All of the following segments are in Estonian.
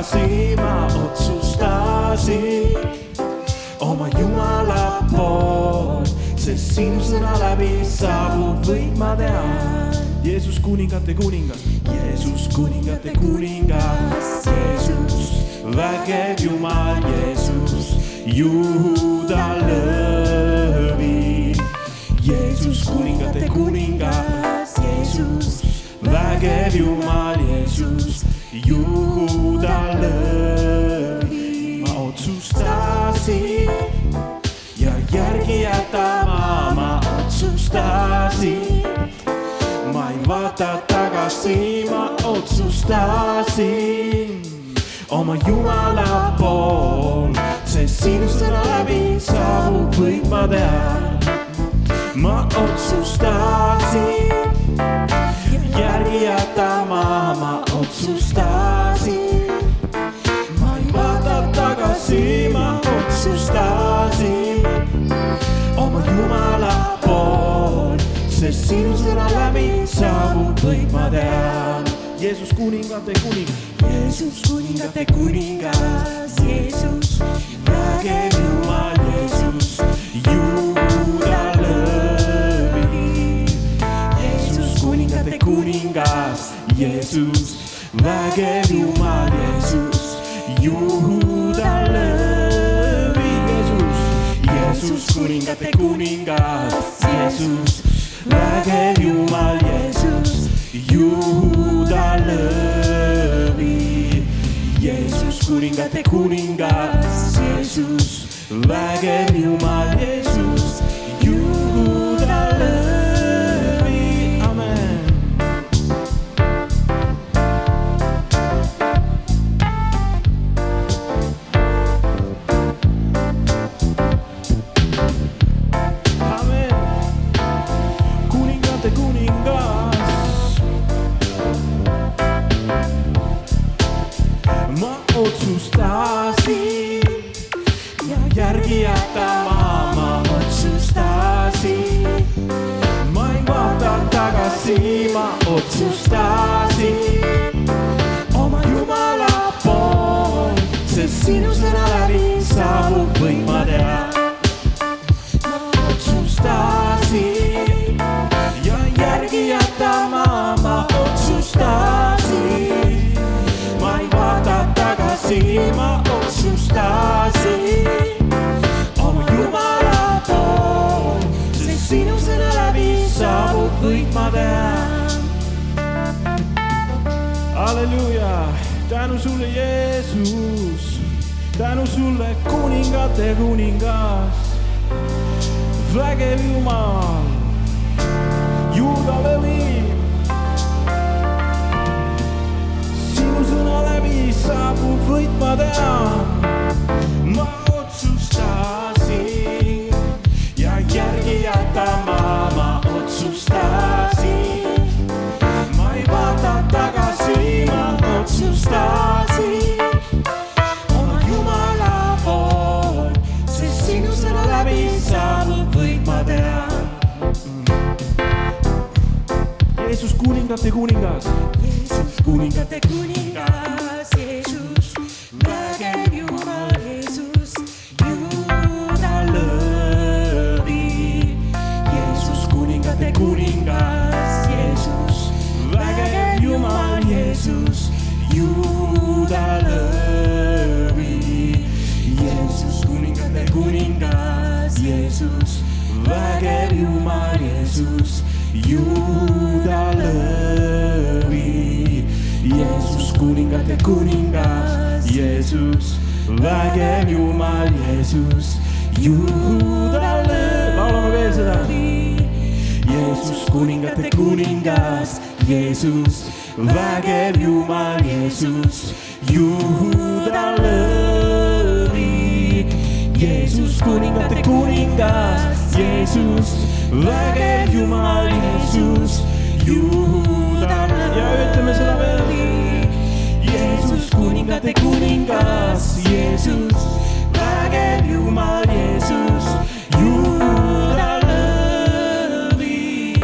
tagasi, ma otsustasin oma Jumala pool, sest sinu sõna läbi saabub võit, ma tean. Jeesus kuningate kuningas, Jeesus kuningate kuningas, Jeesus vägev Jumal, Jeesus Juuda lõvi. Jeesus kuningate kuningas, Jeesus vägev Jumal, Jeesus Juuda järgi jätama ma otsustasin. ma ei vaata tagasi, ma otsustasin oma Jumala pool, sest sinu sõna läbi saabub võit, ma tean. ma otsustasin järgi jätama, ma otsustasin. ma ei vaata tagasi, ma otsustasin oma Jumala pool, sest sinu sõna läbi saabub võit, ma tean. Jeesus kuningate kuningas, Jeesus kuningate kuningas, Jeesus vägev Jumal, Jeesus, Juuda lõvi. Jeesus kuningate kuningas, Jeesus, vägev Jumal, Jeesus, Juuda lõvi. Jeesus, Jeesus kuningate kuningas, Jeesus, vägev Jumal, Jeesus, Juuda lõvi. Jeesus kuningate kuningas, Jeesus, vägev Jumal, tänu sulle, Jeesus, tänu sulle, kuningate kuningas. Vägev Jumal, Juuda lõvi. Jeesus kuningate kuningas, Jeesus vägev Jumal, Jeesus Juuda lõvi. laulame veel seda. Jeesus kuningate kuningas, Jeesus vägev Jumal, Jeesus Juuda lõvi. Jeesus kuningate kuningas, Jeesus, vägev Jumal, Jeesus, Juuda ja ütleme seda veel. Jeesus kuningate kuningas, Jeesus, vägev Jumal, Jeesus, Juuda lõvi.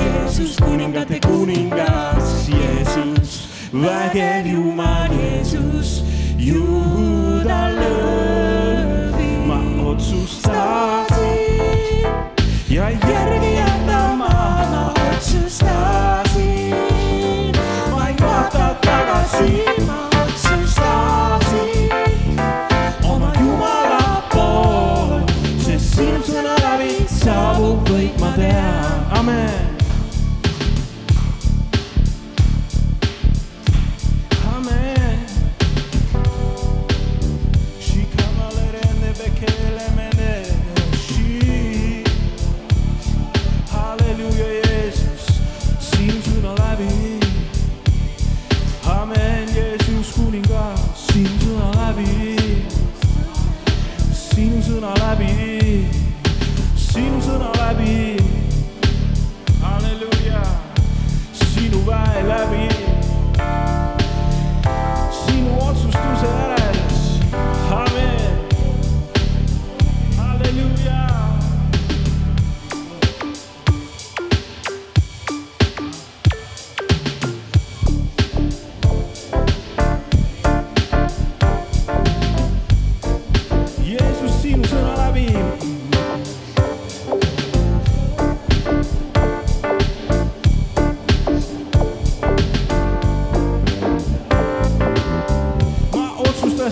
Jeesus kuningate kuningas, Jeesus, vägev Jumal, Jeesus, Juuda lõvi. ma otsustasin ja järgi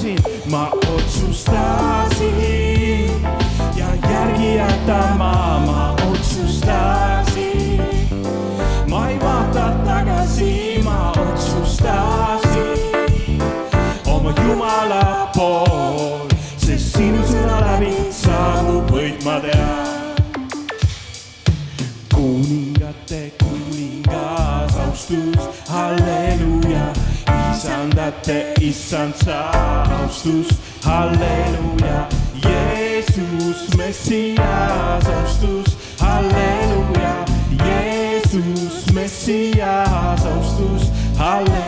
otsustasin, ma otsustasin ja järgi jätama ma otsustasin. ma ei vaata tagasi, ma otsustasin oma Jumala pool, sest sinu sõna läbi saabub võit, ma tean kuningate kuningas austus, halleluuja. Isandate issand sa austust, halleluuja. Jeesus Messias austus, halleluuja. Jeesus Messias austus, halleluuja.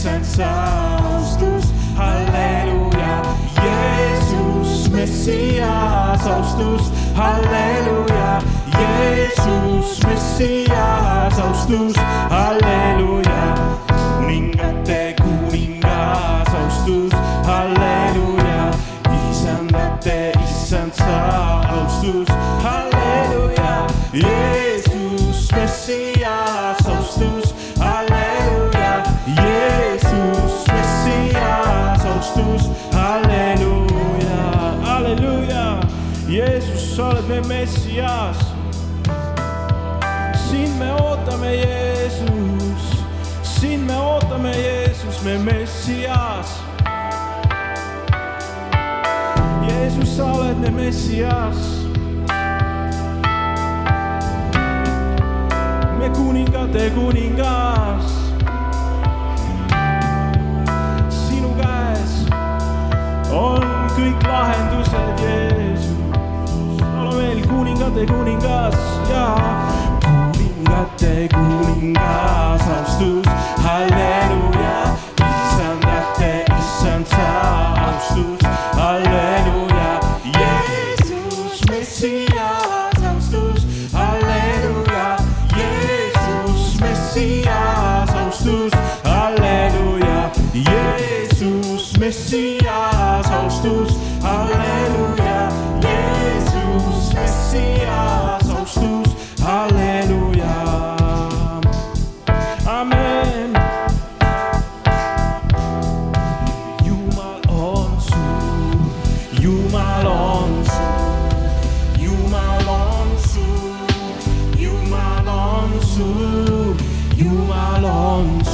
Issand sa austus, halleluuja. Jeesus Messias austus, halleluuja. Jeesus Messias austus, halleluuja. kuningate kuningas austus, halleluuja. isandate issand sa austus, halleluuja. Jeesus Messias Austus, halleluuja, halleluuja. Jeesus, sa oled meie Messias. sind me ootame, Jeesus, sind me ootame, Jeesus, me Messias. Jeesus, sa oled me Messias. me kuningate kuningas. On kõik lahendused, Jeesus. ole veel kuningate kuningas ja kuningate kuningas austus, halleluuja. isandate, issand sa austus,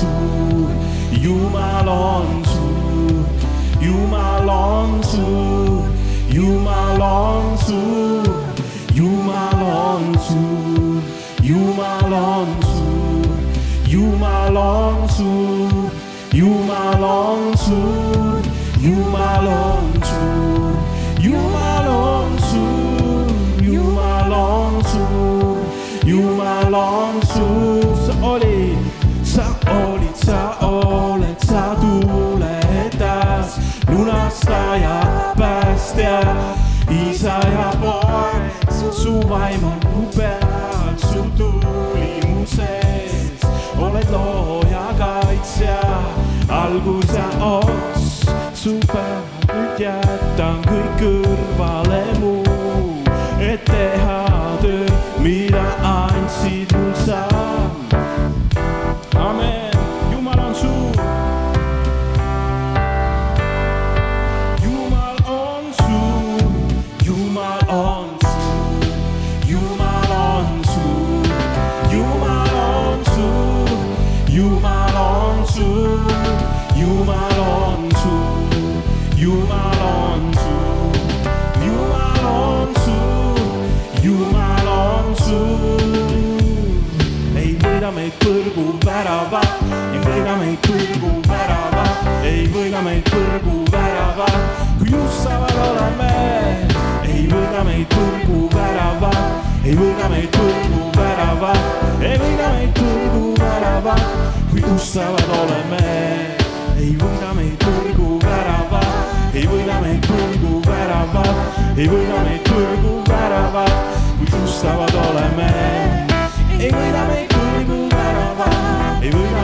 to, you belong to, you belong to, you belong to, you belong to, you belong to, you belong you you belong. Vaim on mu peal, su tuli mu sees, oled looja, kaitsja, algus ja ots, su päev nüüd jätan kõik kõrvale muu, et teha töö, mida ei võida meid põrgu väravad, kui justavad oleme. Ei võida meid põrgu väravad, kui justavad oleme. Ei võida meid põrgu väravad, ei võida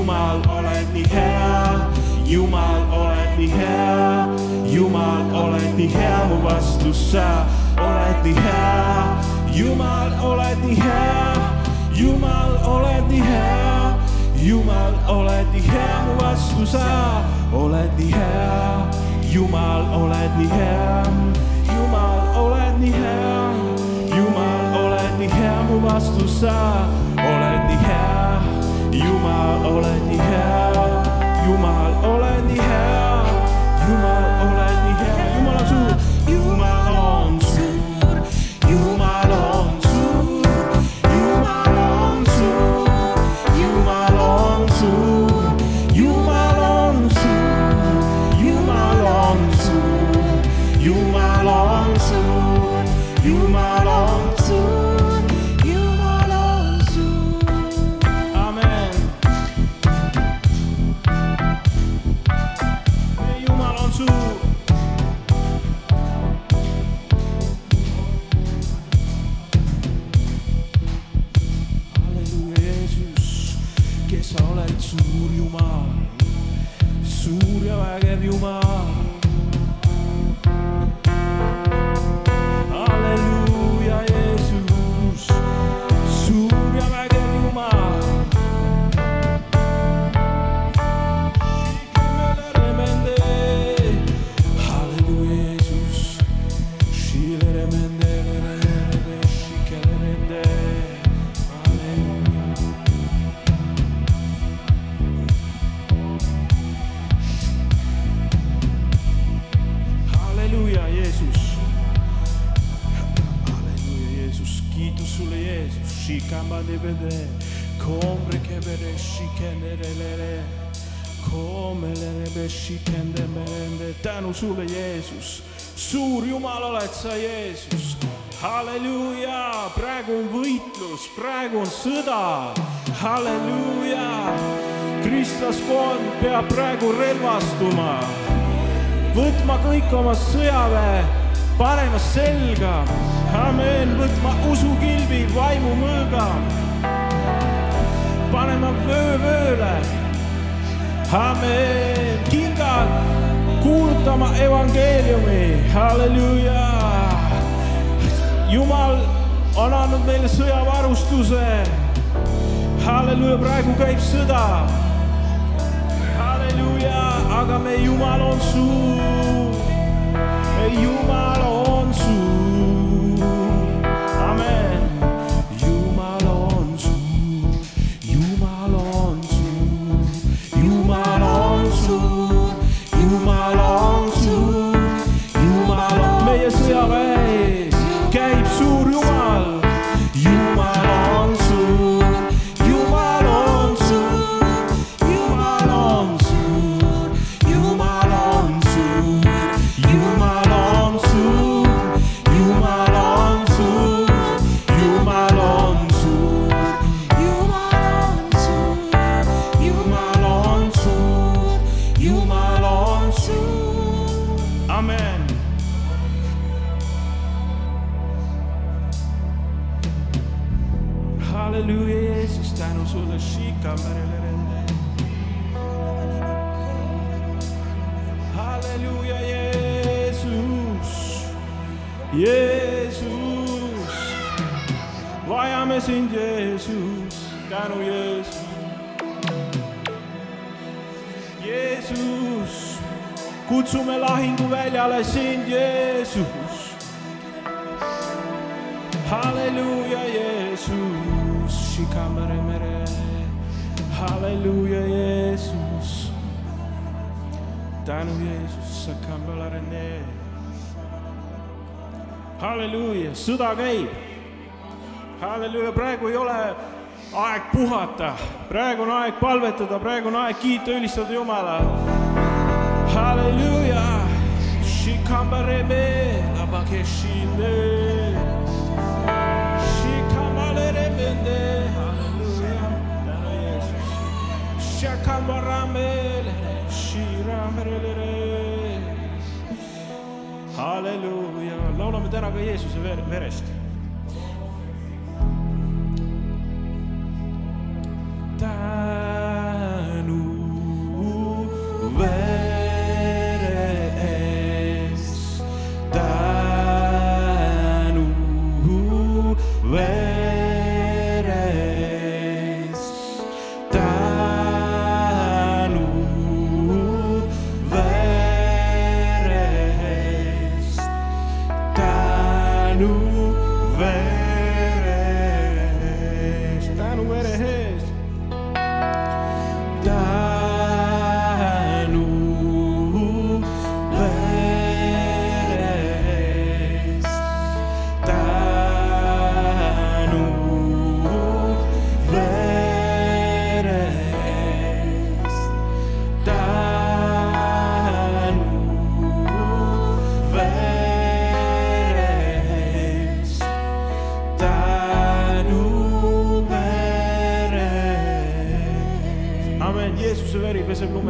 Jumal, oled nii hea, Jumal, oled nii hea, Jumal, oled nii hea, mu vastus sa. Oled nii hea, Jumal, oled nii hea, Jumal, oled nii hea, Jumal, oled nii hea, mu vastu sa. Oled nii hea, Jumal, oled nii hea, Jumal, oled nii hea, Jumal, oled nii hea, mu vastu sa. Oled nii hea, Jumal, oled nii hea, Jumal, kes sa oled suur Jumal, suur ja vägev Jumal. Jeesus. Shikamandebede, komrekebede, shikendelele, komelelebe, shikendemerende, tänu sulle, Jeesus. suur Jumal oled sa, Jeesus. halleluuja, praegu on võitlus, praegu on sõda, halleluuja. kristlaskond peab praegu relvastuma, võtma kõik oma sõjaväe, panema selga, amen, võtma usukilbi, vaimumõõga, panema vöö vööle, amen, kingad, kuulutama evangeeliumi, halleluuja jumal on andnud meile sõjavarustuse. halleluuja, praegu käib sõda. halleluuja, aga meie Jumal on suur. Jumal on Jeesus, vajame sind, Jeesus, tänu Jeesus. Jeesus, kutsume lahinguväljale sind, Jeesus. halleluuja, Jeesus, Shikamere mere, halleluuja, Jeesus. tänu, Jeesus, Sakambala rene. halleluuja, sõda käib. halleluuja, praegu ei ole aeg puhata, praegu on aeg palvetada, praegu on aeg kiita, ülistada Jumala. halleluuja, Shikambarebe, Labakeshinde. Shikamaleremende, halleluuja, tänu Jeesus. Shakamarambele, Shiramerele. halleluuja, laulame täna ka Jeesuse ver- verest. Tänu vere eest, tänu vere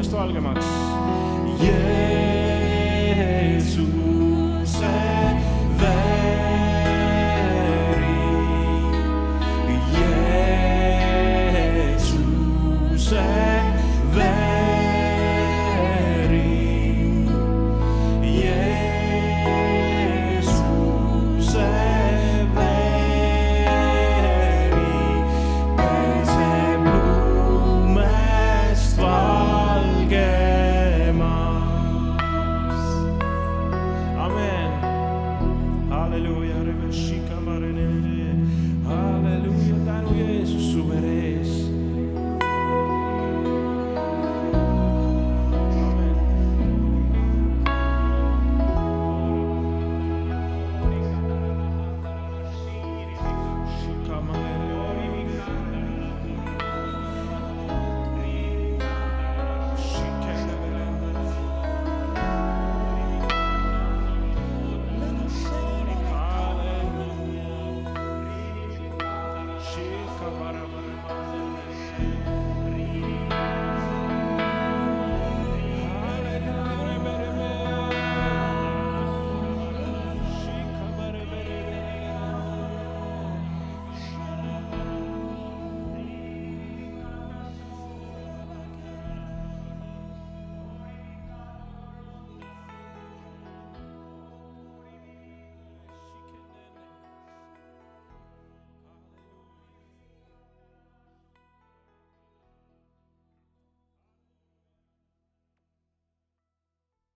esto a alguien más.